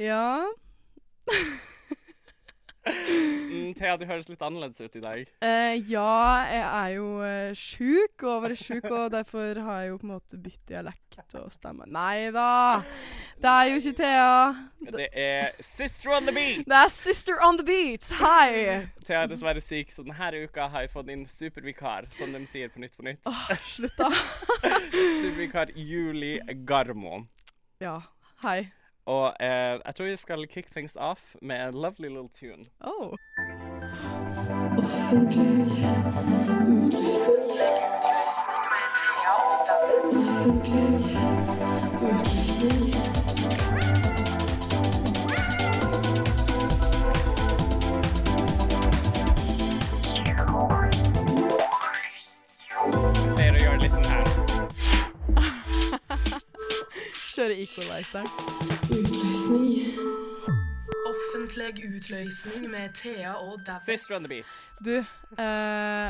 Ja. Mm, Thea, du høres litt annerledes ut i dag. Eh, ja, jeg er jo uh, sjuk, og vært sjuk, og derfor har jeg jo på en måte bytt dialekt og stemme. Nei da! Det er jo ikke Thea. Det er Sister on the beat! Det er Sister on the beat. Hei! Thea er dessverre syk, så denne uka har jeg fått inn supervikar, som de sier på Nytt på Nytt. Åh, slutt, da. Supervikar Julie Garmo. Ja. Hei. Og eh, jeg tror vi skal kick things off med en lovely little tune. Oh. Offentlig utlysning. Kjøre equalizer. Utløsning. Offentlig utløsning med Thea og Dabba. Sister on the beat. Du, eh,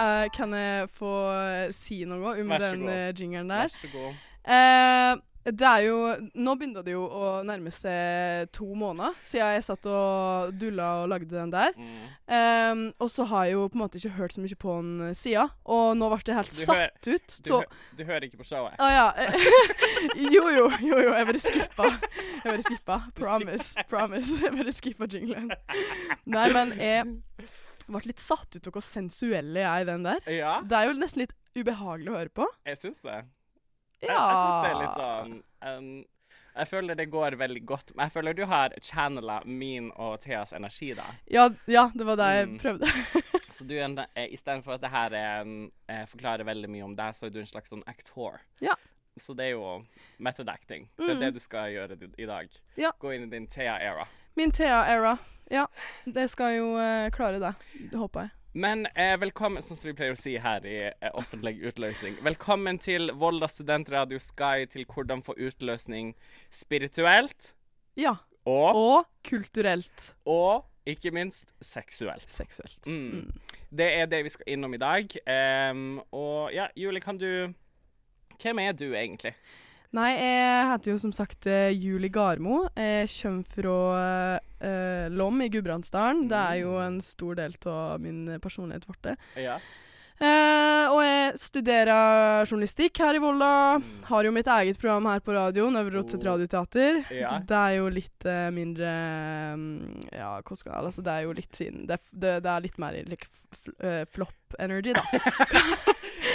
eh, kan jeg få si noe om Vær så den god. eh, jingeren Vær så god. Eh, det er jo Nå begynner det jo å nærme seg to måneder siden jeg satt og dulla og lagde den der. Mm. Um, og så har jeg jo på en måte ikke hørt så mye på den sida, og nå ble det helt Du satt ut. Du, Så hø du hører ikke på showet? Å ja. jo, jo, jo, jo. Jeg bare skippa. Jeg bare skippa. Promise. Promise. Jeg bare skippa jinglen. Nei, men jeg ble litt satt ut av hvor sensuell jeg er i den der. Ja, Det er jo nesten litt ubehagelig å høre på. jeg syns det. Ja. Jeg, jeg syns det er litt sånn um, Jeg føler det går veldig godt. Men jeg føler du har channela min og Theas energi, da. Ja, ja, det var det jeg Mm. prøvde. Så du er en, eh, istedenfor at det her er eh, forklarer veldig mye om deg, så er du en slags sånn actor. Ja. Så det er jo method acting. Det er Mm. det du skal gjøre i dag. Ja. Gå inn i din Thea-era. Min Thea-era. Ja, det skal jo uh, klare det. Det håper jeg. Men eh, velkommen, sånn som vi pleier å si her i eh, offentlig utløsning. Velkommen til Volda studentradio Sky til hvordan få utløsning spirituelt Ja. og, Og kulturelt. og ikke minst seksuelt. Seksuelt. Mm. Mm. Det er det vi skal innom i dag. Um, og ja, Julie, kan du Hvem er du egentlig? Nei, jeg heter jo som sagt eh, Julie Garmo. Jeg kommer fra eh, Lom i Gudbrandsdalen. Det er jo en stor del av min personlighet ble. Ja. Eh, og jeg studerer journalistikk her i Volda. Har jo mitt eget program her på radioen, Øvre Oh. radioteater. Ja. Det er jo litt eh, mindre mm, Ja, hva skal jeg Altså, det er jo litt siden Det, det, det er litt mer like, eh, flop energy, da.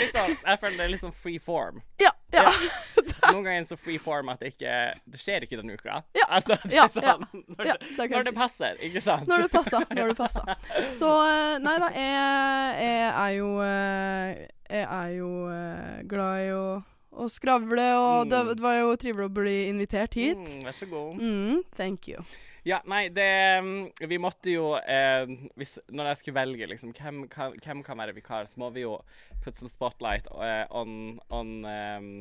Litt sånn, jeg føler det er litt sånn free form. ja, ja. Noen ganger så free form at det ikke Det skjer ikke denne uka. Ja, Altså, det ja, er sånn, Når, det, det når det passer, ikke sant? Når det passer. Når det passer. Så eh, nei da, jeg, jeg er jo eh, Jeg er jo eh, glad i å, å skravle, og det, Mm. det var jo trivelig å bli invitert hit. Mm, vær så god. Mm, thank you. Ja, nei, det mm, Vi måtte jo eh, hvis, Når jeg skulle velge liksom, hvem, kan, hvem kan være vikar, så må vi jo put some spotlight eh, on, on um,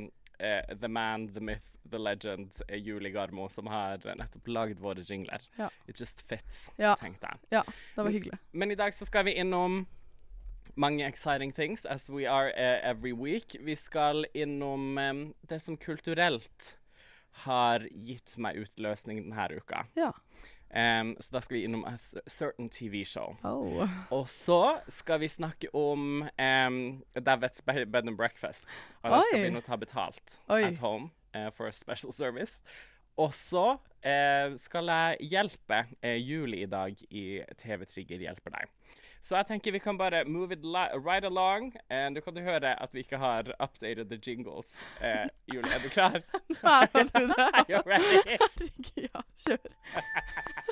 uh, the man, the myth, the legend, uh, Julie Garmo, som har nettopp lagd våre jingler. Ja. It just fits, Ja. tenkte jeg. Ja, det var hyggelig. Men i dag så skal vi innom mange exciting things, as we are every week. Vi skal innom um, det som kulturelt har gitt meg utløsning denne uka. Ja. Um, så da skal vi innom a certain TV-show. Oh. Og så skal vi snakke om um, Davets Bed and Breakfast. Og da skal vi nå ta betalt Oi. at home uh, for a special service. Og så uh, skal jeg hjelpe uh, Julie i dag i TV Trigger hjelper deg. Så jeg tenker vi kan bare move it right along. Eh, du kan jo høre at vi ikke har updated the jingles. Eh, Julie, er du klar? Nei, var du det? Are you ready? Herregud, ja, kjør.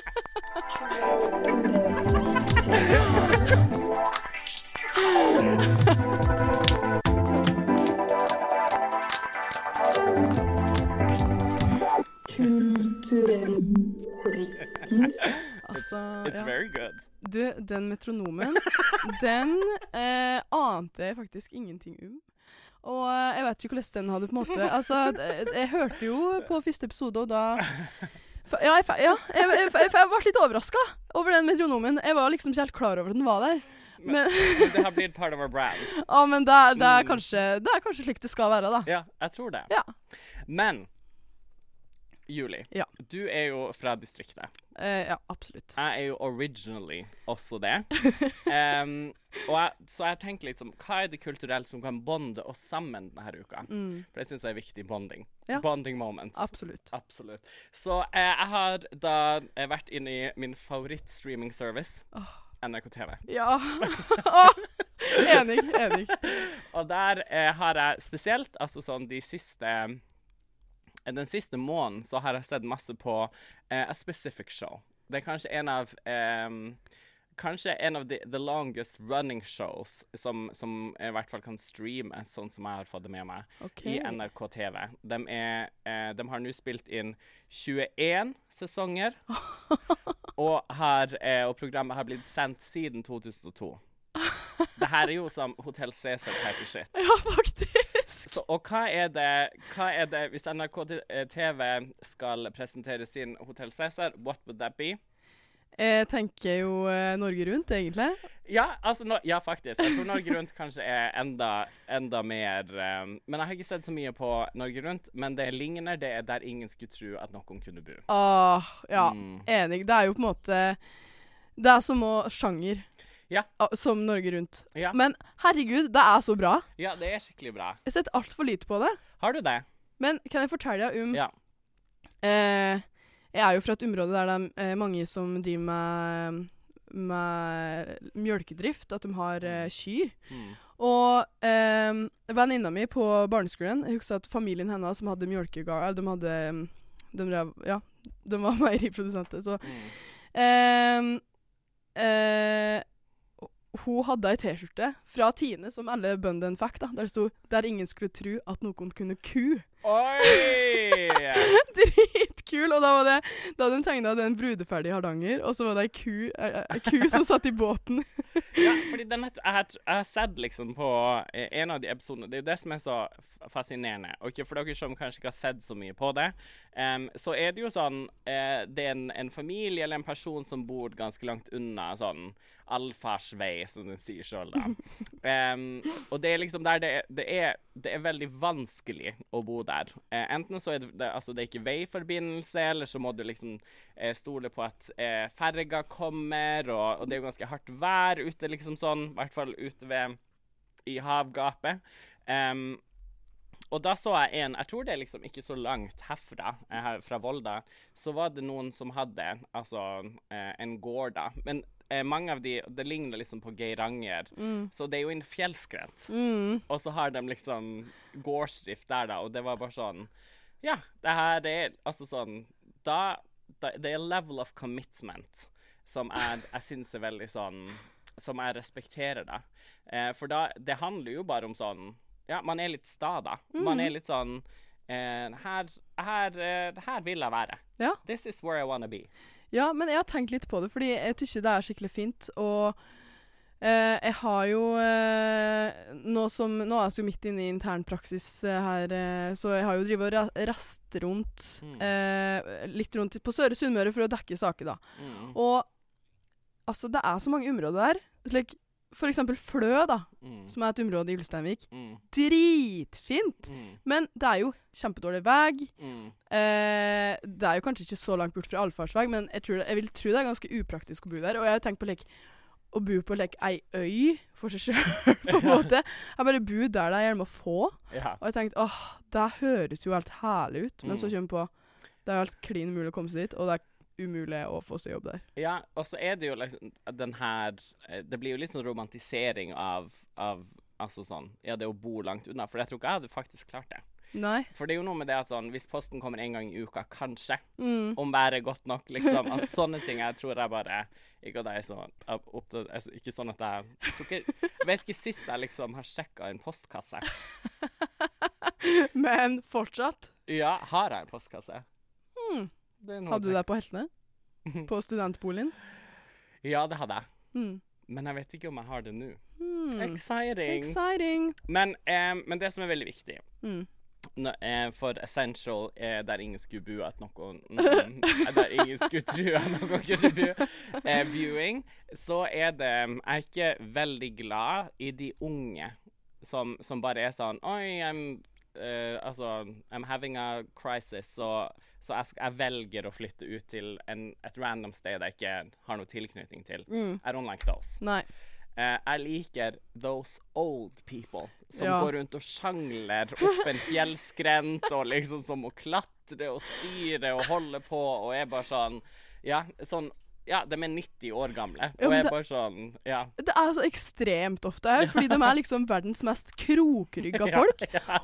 Kulturell prikker. Altså, It's ja. very good. Du, den metronomen, den eh, ante jeg faktisk ingenting om. Og eh, jeg vet ikke hvordan den hadde på en måte Altså, jeg, jeg hørte jo på første episode, og da Ja, jeg, ja, jeg, jeg, jeg, ble litt overraska over den metronomen. Jeg var liksom ikke helt klar over at den var der. Men, Men, det har blitt part of our brand. ja, men det, det, er Mm. kanskje, det er kanskje slik det skal være, da. Ja, jeg tror det. Ja. Men Julie, Ja. du er jo fra distriktet. Uh, ja, absolutt. Jeg er jo originally også det. um, jeg, så jeg tenker litt om hva er det kulturelt som kan bonde oss sammen denne uka? Mm, For det syns jeg er viktig bonding. Ja. Bonding moments. absolutt. Absolutt. Så uh, jeg har da eh, vært inne i min favoritt-streaming service, oh. NRK TV. Ja. Enig, enig. Og der uh, har jeg spesielt, altså sånn de siste Den siste måneden så har jeg sett masse på uh, A Specific Show. Det er kanskje en av um, Kanskje en av the, the longest running shows som, som i hvert fall kan streame, sånn som jeg har fått det med meg, okay. i NRK TV. De, er, uh, de har nå spilt inn 21 sesonger, og, har, uh, og programmet har blitt sendt siden 2002. Det her er jo som Hotell Cæsar type shit. Ja, faktisk. Så, og hva er, det, hva er det Hvis NRK eh, TV skal presentere sin Hotell Cæsar, what would that be? Jeg tenker jo eh, Norge Rundt, egentlig. Ja, altså, no, ja, faktisk. Jeg tror Norge Rundt kanskje er enda, enda mer um, Men jeg har ikke sett så mye på Norge Rundt. Men det ligner det er der ingen skulle tro at noen kunne bo. Ah, ja, Mm. enig. Det er jo på en måte Det er som å sjanger. Ja. Ah, Som Norge Rundt. Ja. Men herregud, det er så bra. ja, det er skikkelig bra. Jeg har sett altfor lite på det. Har du det? Men kan jeg fortelle deg om Ja. eh, Jeg er jo fra et område der det er eh, mange som driver med, med mjølkedrift. At de har eh, ky. Mm. Og eh, venninna mi på barneskolen Jeg husker at familien hennes som hadde mjølkegard De hadde de, drev, Ja, de var meieriprodusenter. Så Mm. eh, eh, hun hadde ei T-skjorte fra Tine som alle bøndene fikk. da Der det sto 'Der ingen skulle tro at noen kunne ku'. Oi! Dritkul! Og da var det Da hadde hun tegna den brudeferdige Hardanger, og så var det ei ku, ei, ei ku som satt i båten. Ja, fordi den, jeg, har, sett liksom på eh, en av de episodene Det er jo det som er så fascinerende. Ikke for dere som kanskje ikke har sett så mye på det, um, så er det jo sånn uh, Det er en, en familie eller en person som bor ganske langt unna sånn allfarsvei, som de sier sjøl, da. Um, og det er liksom der det det er Det er veldig vanskelig å bo der. Eh, enten så er det, det Altså, det er ikke veiforbindelse, eller så må du liksom eh, stole på at eh, ferga kommer, og, og det er jo ganske hardt vær ute, liksom sånn, i hvert fall ute ved i havgapet. Um, og da så jeg en Jeg tror det er liksom ikke så langt herfra, eh, her fra Volda, så var det noen som hadde altså eh, en gård, da. Men eh, mange av de Det ligner liksom på Geiranger, så det er jo en fjellskrent. Mm. Og så har de liksom gårdsdrift der, da, og det var bare sånn Ja, det her er altså sånn Da, da Det er level of commitment som jeg, jeg syns er veldig sånn Som jeg respekterer, da. Eh, for da Det handler jo bare om sånn Ja, man er litt sta, da. Man er litt sånn eh, her, her, eh, her vil jeg være. Ja. This is where I wanna be. Ja, men jeg har tenkt litt på det, fordi jeg syns det er skikkelig fint. Og eh, jeg har jo eh, nå, som, nå er jeg jo midt inne i internpraksis eh, her, eh, så jeg har jo drevet og ra rast rundt Mm. eh, litt rundt på Søre Sunnmøre for å dekke saker, da. Mm. Og altså, det er så mange områder der. Slik, for eksempel Flø, da, Mm. som er et område i Ulsteinvik. Mm. Dritfint! Mm. Men det er jo kjempedårlig vei. Mm. Eh, det er jo kanskje ikke så langt bort fra allfartsvei, men jeg, det, jeg vil tro det er ganske upraktisk å bo der. Og jeg har tenkt på like, å bo på like, ei øy for seg sjøl, på en måte. Jeg bare bo der det er gjerne å få. Ja. Og jeg tenkte åh, det høres jo helt herlig ut. Men så Mm. kommer jeg på det er jo helt klin umulig å komme seg dit, og det er umulig å få seg jobb der. Ja, og så er det jo liksom den her eh, Det blir jo litt sånn romantisering av, av Altså sånn Ja, det å bo langt unna. For jeg tror ikke jeg hadde faktisk klart det. Nei. For det er jo noe med det at sånn Hvis posten kommer en gang i uka, kanskje, Mm. om været er godt nok, liksom. Altså, sånne ting jeg tror jeg bare Ikke at jeg er så opptatt altså, Ikke sånn at jeg Jeg, ikke, vet ikke sist jeg liksom har sjekka en postkasse. Men fortsatt. Ja, har jeg en postkasse? Mm. Hadde du deg på Heltene? På studentboligen? Ja, det hadde jeg. Mm. Men jeg vet ikke om jeg har det nå. Mm. Exciting. Exciting. Men, eh, men det som er veldig viktig Mm. Nå, eh, for Essential er der ingen skulle bo at noen Der ingen skulle tro at noen kunne bo. Eh, viewing. Så er det Jeg er ikke veldig glad i de unge som, som bare er sånn Oi, I'm, uh, Altså, I'm having a crisis, så, så jeg, jeg velger å flytte ut til en, et random sted jeg ikke har noe tilknytning til. Mm. I don't like those. Nei. Uh, jeg liker those old people som Ja. går rundt og sjangler opp en fjellskrent og liksom som må klatre og styre og holde på og er bare sånn Ja, sånn Ja, de er 90 år gamle og ja, er bare sånn Ja. Det er så ekstremt ofte her, fordi de er liksom verdens mest krokrygga folk.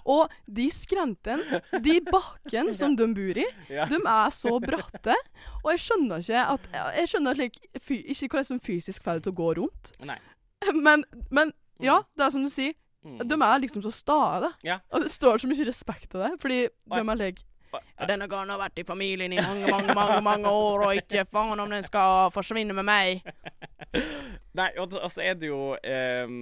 Og de skrentene, de bakken som de bor i, de er så bratte. Og jeg skjønner ikke at Jeg skjønner at like, ikke hvordan de fysisk får det til å gå rundt. Nei. Men, men ja, det er som du sier. Mm. De er liksom så stae. Ja. Og det står så mye respekt av det, fordi Oi. de er like Denne gangen har vært i familien i mange, mange, mange, mange år, og ikke faen om den skal forsvinne med meg. Nei, og, så er det jo um,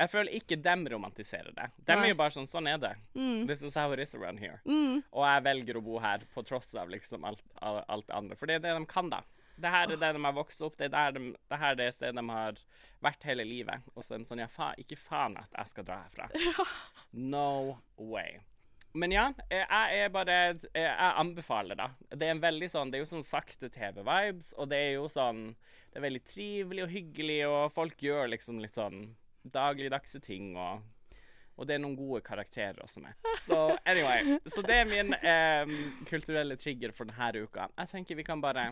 Jeg føler ikke dem romantiserer det. De er jo bare sånn Sånn er det. Mm. This is how it is around here. Mm. Og jeg velger å bo her på tross av liksom alt, alt det andre. For det er det de kan, da. Det her er det de har vokst opp, det er der de, det her er stedet de har vært hele livet. Og så er de sånn Ja, faen, ikke faen at jeg skal dra herfra. No way. Men ja, jeg er bare Jeg anbefaler, da. Det er en veldig sånn Det er jo sånn sakte TV-vibes, og det er jo sånn Det er veldig trivelig og hyggelig, og folk gjør liksom litt sånn dagligdagse ting, og og det er noen gode karakterer også med. Så anyway, så det er min em, kulturelle trigger for denne uka. Jeg tenker vi kan bare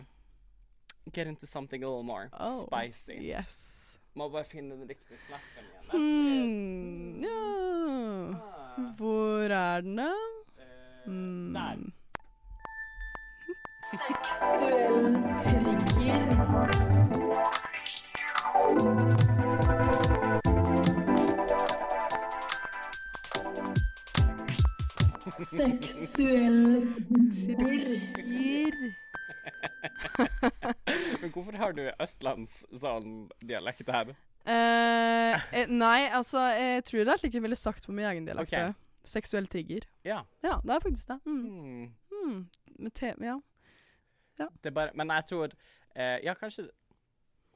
get into something a little more Oh, spicy. Yes. Må bare finne den riktige knappen igjen. Mm, Hvor er den, da? Mm. Der. Seksuell trigger. Seksuell trigger. Men hvorfor har du østlands sånn dialekt her? Uh, eh, nei, altså, jeg tror det er slik hun ville sagt på min egen dialekt. Ok. Seksuell trigger. Ja. Ja, det er faktisk det. Mm. Mm. Med TV, ja. Det er bare Men jeg tror eh, Ja, kanskje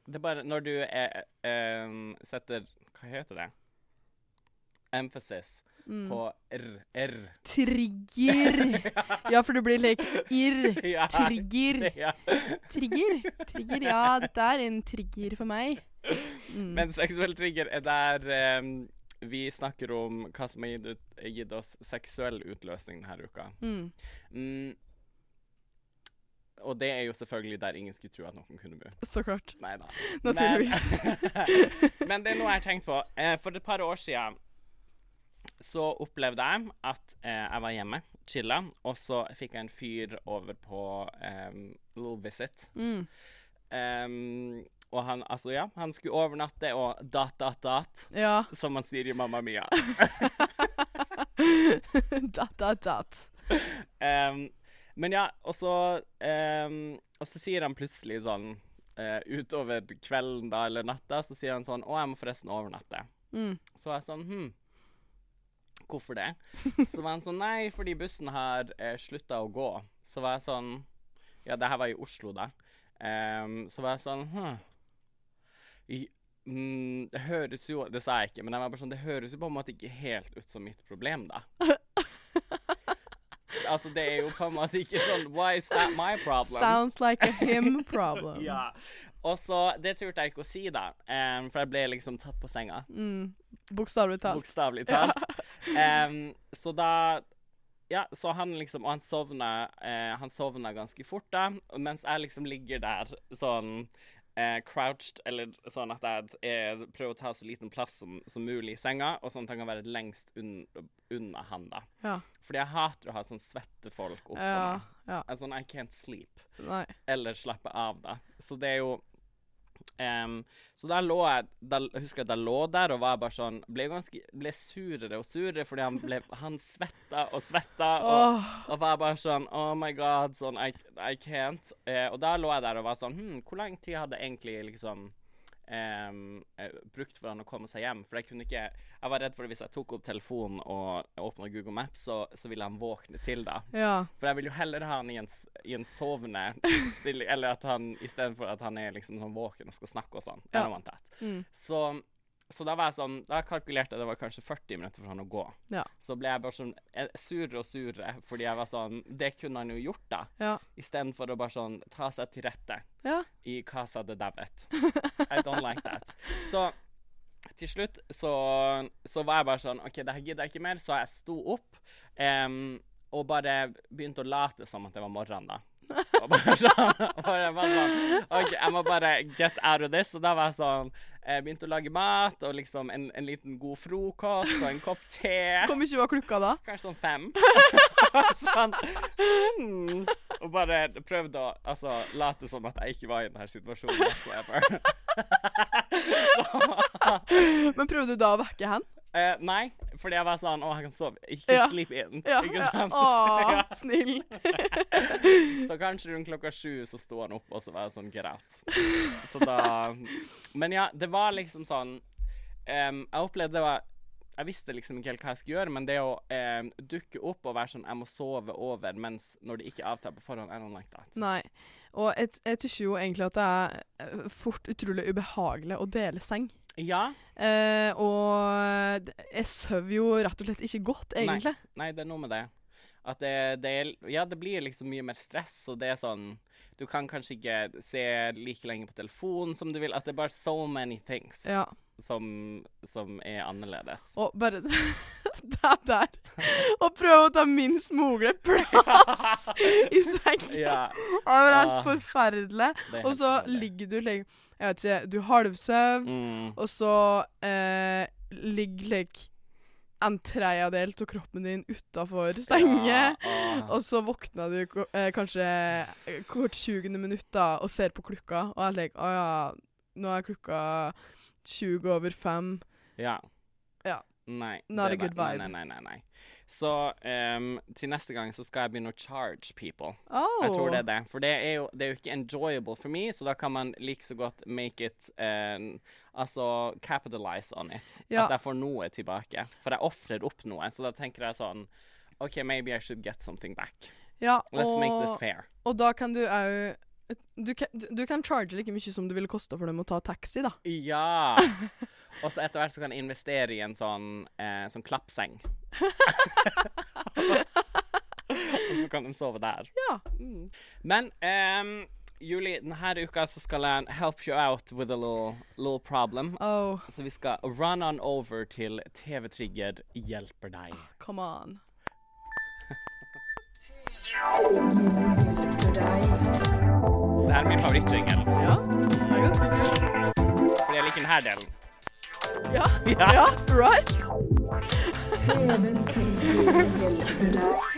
Det er bare når du er, eh, setter Hva heter det? Emphasis Mm. på r. R. Trigger. ja, for du blir like irr. Trigger. Trigger. Trigger. Ja, dette er en trigger for meg. Mm. Men seksuell trigger er der em, vi snakker om hva som har gitt, ut, gitt oss seksuell utløsning denne uka. mm. Mm. Og det er jo selvfølgelig der ingen skulle tro at noen kunne bo. Så klart. Neida. Naturligvis. Men, men det er noe jeg har tenkt på. Eh, for et par år siden så opplevde jeg at eh, jeg var hjemme, chilla, og så fikk jeg en fyr over på um, little visit. Mm. Em, og han, altså ja, han skulle overnatte og dat, dat, dat, Ja. som man sier i Mamma Mia. dat, dat, dat. Um, men ja, og så um, Og så sier han plutselig sånn uh, utover kvelden da, eller natta, så sier han sånn Å, jeg må forresten overnatte. Mm. Så var jeg sånn Hm, hvorfor det? Så var han sånn Nei, fordi bussen har eh, slutta å gå. Så var jeg sånn Ja, det her var i Oslo, da. Um, så var jeg sånn Hm. I, mm, det høres jo Det sa jeg ikke, men jeg var bare sånn Det høres jo på en måte ikke helt ut som mitt problem, da. altså, det er jo på en måte ikke sånn Why is that my problem? Sounds like a him problem. Ja. Og så Det turte jeg ikke å si, da, um, for jeg ble liksom tatt på senga. Mm. Bokstavelig talt. Bokstavelig talt. Em, så da Ja, så han liksom Og han sovna, uh, han sovna ganske fort, da. Mens jeg liksom ligger der sånn eh, crouched, eller sånn at jeg jeg, prøver å ta så liten plass som, som mulig i senga, og sånn at han kan være lengst unn, unna han, da. Ja. Fordi jeg hater å ha sånn svette folk oppå Ja. meg. ja. Er Sånn I can't sleep Nei. eller slappe av, da. Så det er jo em, Så da lå jeg Jeg husker at jeg lå der og var bare sånn Ble ganske Ble surere og surere fordi han ble Han svetta og svetta og, oh. og var bare sånn Oh my god, sånn I, I can't. Uh, og da lå jeg der og var sånn Hm, hvor lang tid hadde egentlig liksom eh, brukt for han å komme seg hjem? For jeg kunne ikke Jeg var redd for at hvis jeg tok opp telefonen og åpna Google Maps, så, så ville han våkne til, da. Ja. For jeg vil jo heller ha han i en, i en sovende stilling, eller at han istedenfor at han er liksom sånn våken og skal snakke og sånn. Ja. Mm. Så, så da var jeg sånn Da kalkulerte jeg det var kanskje 40 minutter for han å gå. Ja. Så ble jeg bare sånn eh, surere og surere, fordi jeg var sånn Det kunne han jo gjort, da. Ja. Istedenfor å bare sånn ta seg til rette Ja. i Casa de Davet. I don't like that. Så til slutt så, så var jeg bare sånn OK, det her gidder jeg ikke mer, så jeg sto opp um, og bare begynte å late som at det var morgenen, da. Og bare sånn, bare, bare sånn OK, jeg må bare get out of this. Og da var jeg sånn Jeg begynte å lage mat, og liksom en, en liten god frokost og en kopp te. Hvor mye var klokka da? Kanskje sånn fem. sånn. Mm. Og bare prøvde å altså, late som at jeg ikke var i denne situasjonen whatsoever. Men prøvde du da å vekke hen? Eh, nei, fordi jeg var sånn Å, jeg kan sove. Ikke Ja. sleep in. Ja. Ikke ja. Å, snill. Så kanskje rundt klokka sju så sto han opp, og så var jeg sånn Greit. Så da Men ja, det var liksom sånn um, Jeg opplevde det var Jeg visste liksom ikke helt hva jeg skulle gjøre, men det å em, dukke opp og være sånn Jeg må sove over mens når det ikke avtar på forhånd, er noe like that. Nei. Og jeg, jeg syns jo egentlig at det er eh, fort utrolig ubehagelig å dele seng. Ja. Eh, og jeg sover jo rett og slett ikke godt, egentlig. Nei, det er noe med det. At det, det Ja, det blir liksom mye mer stress, og det er sånn Du kan kanskje ikke se like lenge på telefonen som du vil. At det er bare so many things Ja. som, som er annerledes. Og bare det der Å prøve å ta minst mulig plass i senga. Ja. Det er helt Ah. forferdelig. Er Og så ligger du like, Jeg vet ikke, du halvsover, mm. og så eh, ligger like en tredjedel av kroppen din utafor senga. Ja, ah. Og så våkner du eh, kanskje eh, hvert 20. minutt da, og ser på klokka, og er like Å ja, nå er klokka 20 over fem. Ja. Nei. Not a good vibe. Nei, nei, nei, nei. Så um, til neste gang så skal jeg begynne å charge people. Oh. Jeg tror det er det. For det er jo, det er jo ikke enjoyable for meg, så da kan man like så godt make it um, Altså capitalize on it. Ja. At jeg får noe tilbake. For jeg ofrer opp noe. Så da tenker jeg sånn OK, maybe I should get something back. Ja, Let's make this fair. og da kan du òg du, kan- du, du kan charge like mye som det ville koste for dem å ta taxi, da. Ja. Og så etter hvert så kan jeg investere i en sånn, eh, sånn klappseng. Og så kan de sove der. Ja. Men um, Julie, denne uka så skal jeg help you out with a little, little problem. Oh, Så vi skal run on over til TV-trigger hjelper deg. come on. Det er min favorittjingle, Ja, det er ganske fordi jeg liker denne delen. Ja, Ja, right?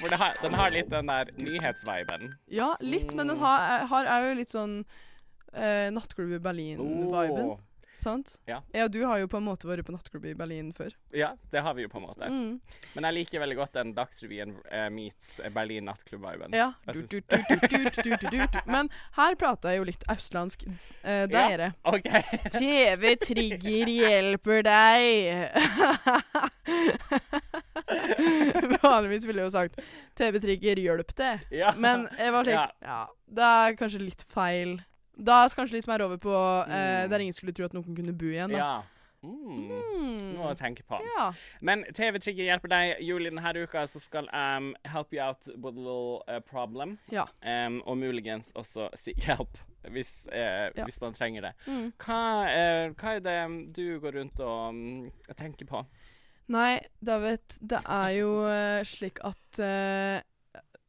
For det har, den har litt den der nyhetsviben. Ja, litt, men den har òg litt sånn eh, Nattklubb i Berlin-viben. Åh. Sant? Ja. ja, du har jo på en måte vært på nattklubb i Berlin før. Ja, det har vi jo på en måte. Mm. Men jeg liker veldig godt den Dagsrevyen eh, meets Berlin nattklubb-viben. Ja. Dut, dut, dut. Men her prater jeg jo litt østlandsk. Eh, det er det. OK. TV-trigger hjelper deg. Vanligvis ville jeg jo sagt TV-trigger hjelp deg. Ja. Men jeg var slik Ja. ja. det er kanskje litt feil. Da er vi kanskje litt mer over på eh, Mm. der ingen skulle tro at noen kunne bo igjen. Da. Ja. Mm. Mm. Noe å tenke på. Ja. Men TV-trigger hjelper deg. Julie, denne uka så skal jeg help you out with a little uh, problem. Ja. Um, og muligens også si hjelp hvis, uh, Ja. hvis man trenger det. Mm. Hva, uh, hva er det du går rundt og um, tenker på? Nei, David, det er jo eh, slik at eh,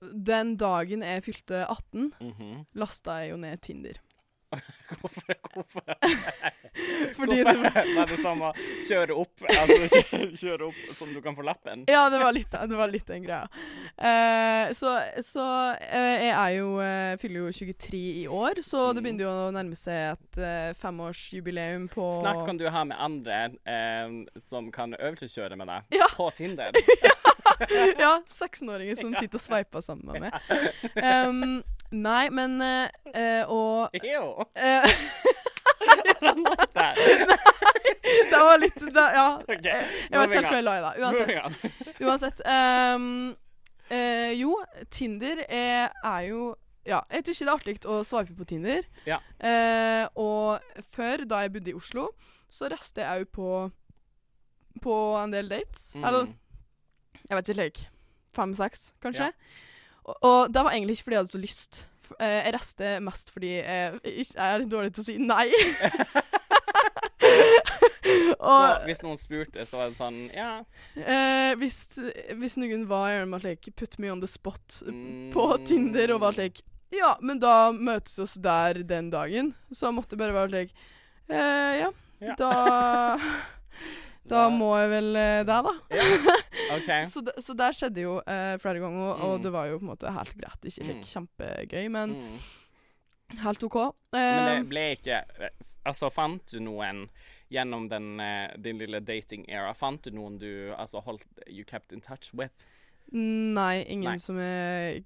den dagen jeg fylte 18, Mhm. lasta jeg jo ned Tinder. Hvorfor? hvorfor? Fordi hvorfor det, var det samme kjøre opp Altså kjøre, kjøre opp som du kan få lappen? ja, det var litt, det var litt den greia. Eh, så så uh, jeg jo uh, fyller jo 23 i år, så det Mm. begynner jo å nærme seg et femårsjubileum på Snart kan du ha med andre som kan øvelseskjøre med deg Ja. på Tinder. Ja, 16-åringer som sitter og sveiper sammen med meg. Um, nei, men eh, Og Jo! eh. Det var litt da, Ja. OK. Jeg vet ikke helt hva jeg la i det. Uansett. Uansett. ehm, eh, jo, Tinder er, er jo Ja, jeg syns det er artig å sveipe på Tinder. Ja. Eh, og før, da jeg bodde i Oslo, så reiste jeg òg på på en del dates. Mm. Eller jeg vet ikke, like fem-seks, kanskje. Og, det var egentlig ikke fordi jeg hadde så lyst. Eh, jeg reiste mest fordi jeg, er litt dårlig til å si nei. Så hvis noen spurte, så var det sånn Ja. eh, hvis, hvis noen var gjerne med like, put me on the spot Mm. på Tinder og var slik Ja, men da møtes vi oss der den dagen. Så måtte jeg bare være slik eh, Ja, Ja. da Da må jeg vel eh, det, da. OK. Så, det, så der skjedde jo eh, flere ganger, og, og Mm. det var jo på en måte helt greit. Ikke like, Mm. kjempegøy, men Mm. helt OK. Men Eh, det ble ikke Altså, fant du noen gjennom den, eh, din lille dating-era? Fant du noen du altså holdt You kept in touch with? nei, ingen Nei. som er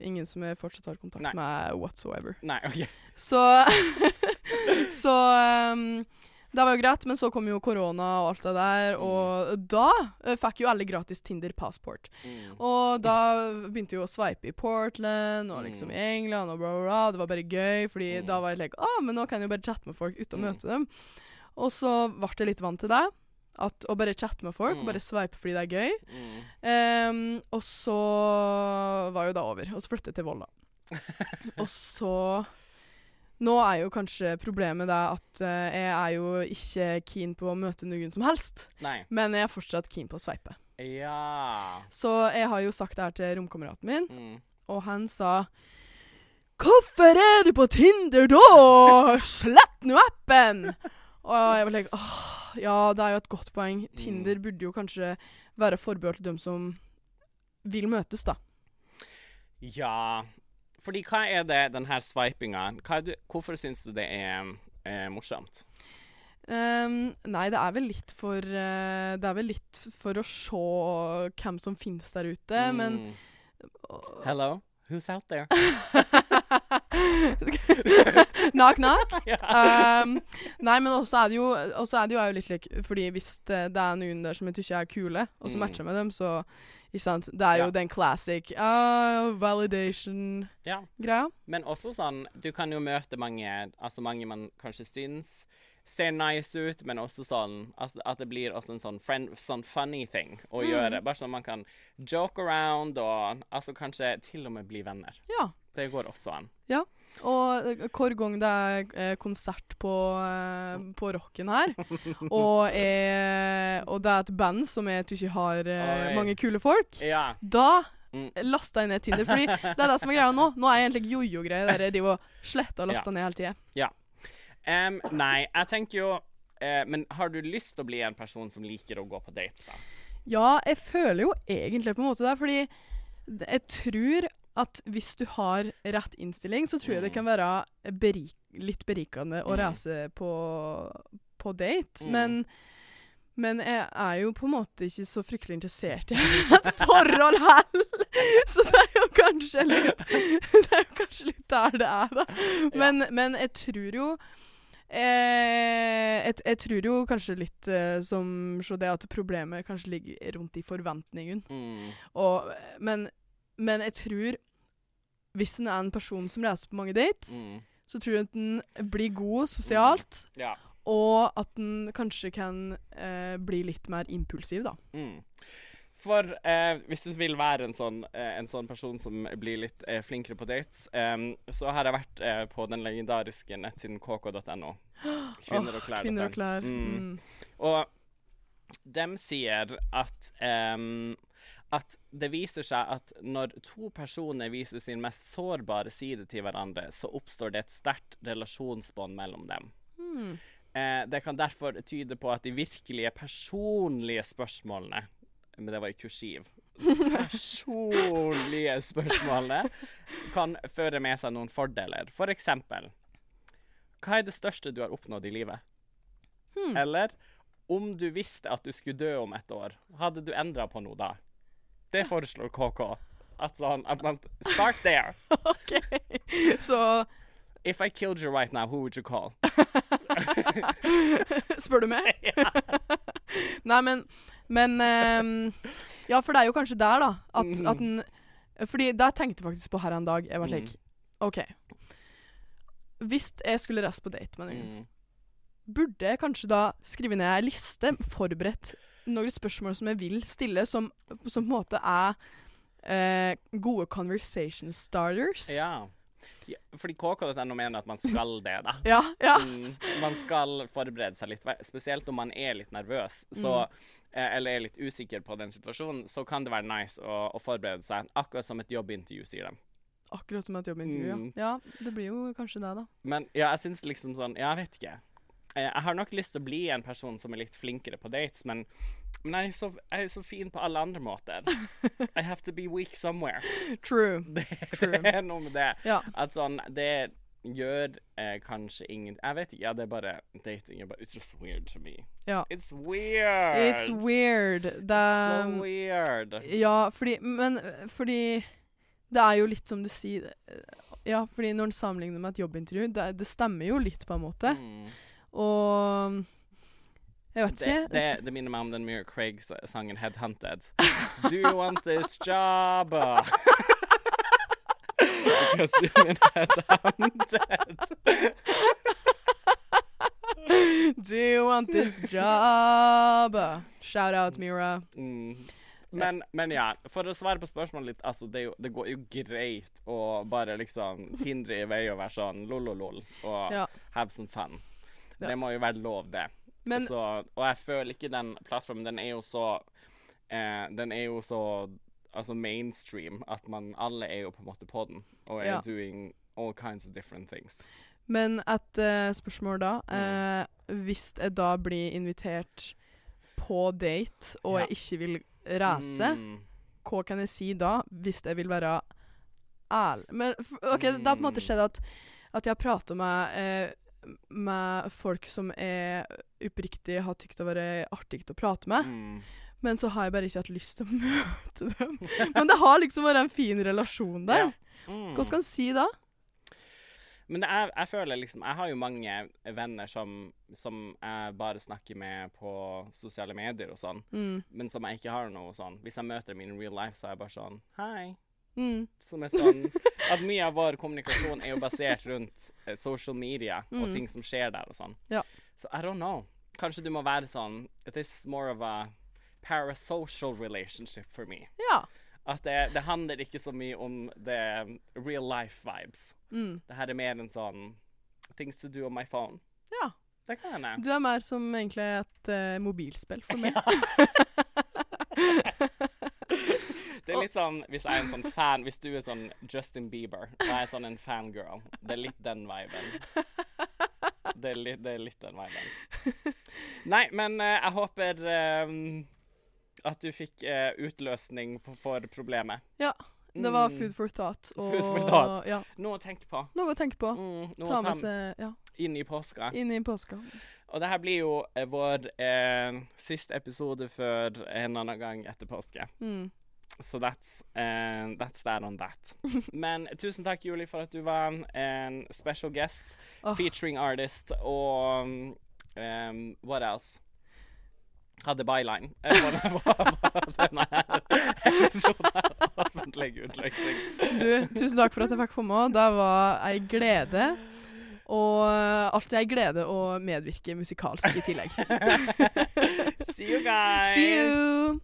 Ingen som jeg fortsatt har kontakt Nei. med whatsoever. Nei, OK. Så Så um, det var jo greit, men så kom jo korona og alt det der, og da uh, fikk jo alle gratis Tinder passport. Mm. Og da begynte jo å sveipe i Portland og liksom Mm. i England og bla, bla, bla. Det var bare gøy, fordi Mm. da var jeg like ah, men nå kan jeg jo bare chatte med folk uten å Mm. møte dem. Og så ble jeg litt vant til det. At å bare chatte med folk, Mm. bare sveipe fordi det er gøy. Mm. Ehm, og så var jo det over. Og så flyttet jeg til Volda. og så Nå er jo kanskje problemet det at uh, jeg er jo ikke keen på å møte noen som helst. Nei. Men jeg er fortsatt keen på å sveipe. Ja. Så jeg har jo sagt det her til romkameraten min, Mm. og han sa Hvorfor er du på Tinder da? Slett nå appen! Og jeg var like, åh, ja, det er jo et godt poeng. Tinder burde jo kanskje være forbeholdt dem som vil møtes, da. Ja. Fordi hva er det, den her er du, Hvorfor syns du det er er morsomt? Um, nei, det er vel litt for uh, Det er vel litt for å se hvem som finnes der ute, men uh, Hello? Who's out there? Knock, knock. Um, nei, men også er det jo, også er det jo, er jo litt like Fordi hvis det, det er noen der som jeg syns er kule, og som Mm. matcher med dem, så ikke sant? Det er jo Ja. den classic uh, validation-greia. ja. Men også sånn Du kan jo møte mange Altså mange man kanskje syns ser nice ut, men også sånn at, at det blir også en sånn, friend, sånn funny thing å Mm. gjøre. Bare sånn man kan joke around og altså kanskje til og med bli venner. Ja. Det går også an. Ja. Og eh, hver gang det er eh, konsert på, eh, på rocken her, og, er, og det er et band som jeg ikke har Oi. mange kule folk, Ja. da Mm. lasta jeg ned Tinder. Fordi det er det som er greia nå. Nå er jeg egentlig jojo-greie der jeg driver og sletter og laster ned hele tida. Em, nei, jeg tenker jo uh, Men har du lyst til å bli en person som liker å gå på dates, da? Ja, jeg føler jo egentlig på en måte det, fordi jeg tror at hvis du har rett innstilling, så tror jeg det Mm. kan være berik litt berikende å Mm. reise på, på date. Mm. Men, men jeg er jo på en måte ikke så fryktelig interessert i et forhold heller. Så det er jo kanskje litt Det er jo kanskje litt der det er, da. Men, men jeg tror jo Eh, jeg, jeg tror jo kanskje litt eh, som så det at problemet kanskje ligger rundt i forventningen. Mm. Og, men, men jeg tror hvis en er en person som reiser på mange dates, Mm. så tror jeg at den blir god sosialt, Ja. og at den kanskje kan eh, bli litt mer impulsiv, da. Mm. For eh, hvis du vil være en sånn, eh, en sånn person som blir litt eh, flinkere på dates, så har jeg vært eh, på den legendariske nettsiden kk.no. Kvinner og klær. Kvinner og klær. Mm. Mm. Og de sier at at det viser seg at når to personer viser sin mest sårbare side til hverandre, så oppstår det et sterkt relasjonsbånd mellom dem. Mm. Eh, det kan derfor tyde på at de virkelige personlige spørsmålene Men det var i kursiv. Personlige spørsmålene kan føre med seg noen fordeler. For eksempel Hva er det største du har oppnådd i livet? Hmm. Eller om du visste at du skulle dø om et år, hadde du endra på noe da? Det foreslår KK. At, sånn, at man Start there. OK. Så If I killed you right now, who would you call? Spør du meg? Nei, men Men um, Ja, for det er jo kanskje der, da. At, Mhm. at den Fordi det tenkte jeg faktisk på her en dag. Jeg var slik like OK. Hvis jeg skulle reist på date med noen, Mm. burde jeg kanskje da skrive ned ei liste, forberedt noen spørsmål som jeg vil stille, som, som på en måte er eh, gode conversation starters? Ja. ja. Fordi KK.no mener at man skal det, da. Ja. ja. Mm, man skal forberede seg litt, spesielt om man er litt nervøs Mm. så, eh, eller er litt usikker på den situasjonen, så kan det være nice å, å forberede seg, akkurat som et jobbintervju, sier de. Akkurat som et jobbintervju. Mm. Ja. ja, det blir jo kanskje det, da. Men ja, jeg syns liksom sånn Jeg vet ikke. Eh, Jeg har nok lyst til å bli en person som er litt flinkere på dates, men, men jeg, er så, jeg er så fin på alle andre måter. I have to be weak somewhere. True. Det, True. det er noe med det. Ja. At sånn Det gjør eh, kanskje ingen Jeg vet ikke. Ja, det er bare Dating er bare It's just weird to me. Ja. It's weird. It's weird. Det so weird. Ja, fordi Men fordi Det er jo litt som du sier Ja, fordi når en sammenligner med et jobbintervju, det, det stemmer jo litt, på en måte. Mm. Og Jeg vet Det, ikke. det, det minner meg om den Mira Craig-sangen 'Headhunted'. Do you want this job? Because you've been headhunted. Do you want this job? Shout out, Mira. Mm. Men, men ja, for å svare på spørsmålet litt, altså det, jo, det går jo greit å bare liksom tindre i vei og være sånn lololol og Ja. have some fun. Ja. Det må jo være lov, det. Men så, og jeg føler ikke den plattformen Den er jo så eh, Den er jo så altså mainstream at man alle er jo på en måte på den og er Ja. doing all kinds of different things. Men et uh, spørsmål da. Eh, hvis jeg da blir invitert på date, og Ja. jeg ikke vil reise, Mm. hva kan jeg si da, hvis jeg vil være ærlig? Men OK, det har på en måte Mm. skjedd at, at jeg har prata med, eh, med folk som er oppriktig har tykt å være artig å prate med, Mm. men så har jeg bare ikke hatt lyst til å møte dem. Men det har liksom vært en fin relasjon der. Ja. Mm. Hva skal en si da? Men det er, jeg føler liksom Jeg har jo mange venner som, som jeg bare snakker med på sosiale medier og sånn, Mm. men som jeg ikke har noe sånn Hvis jeg møter dem in real life, så er jeg bare sånn Hei. Mm. Som er sånn At mye av vår kommunikasjon er jo basert rundt eh, social media og Mm. ting som skjer der og sånn. Ja. Så I don't know. Kanskje du må være sånn This is more of a parasocial relationship for me. Ja. At det, det handler ikke så mye om the real life vibes. Mm. Det her er mer en sånn Things to do on my phone. Ja. Det kan hende. Du er mer som egentlig et uh, mobilspill for meg. Er litt sånn hvis jeg er en sånn fan Hvis du er sånn Justin Bieber, og jeg er sånn en fangirl. Det er litt den viben. Det er litt, det er litt den viben. Nei, men eh, jeg håper eh, at du fikk eh, utløsning på, for problemet. Ja. Det var Mm. food for thought. Og, Food for thought. Ja, Noe å tenke på. noe å tenke på. Mm, noe Ta å ta med seg ja, inn i påska. inn i påska. Og det her blir jo eh, vår eh, siste episode før en annen gang etter påske. Mm. Så that's, uh, that's that on that. Men tusen takk, Julie, for at du var en special guest, oh. featuring artist og um, what else? Hadde byline eh, denne her episoden Offentlig utløsning. Du, tusen takk for at jeg fikk komme. Det var ei glede. Og alltid ei glede å medvirke musikalsk i tillegg. See you guys! See you!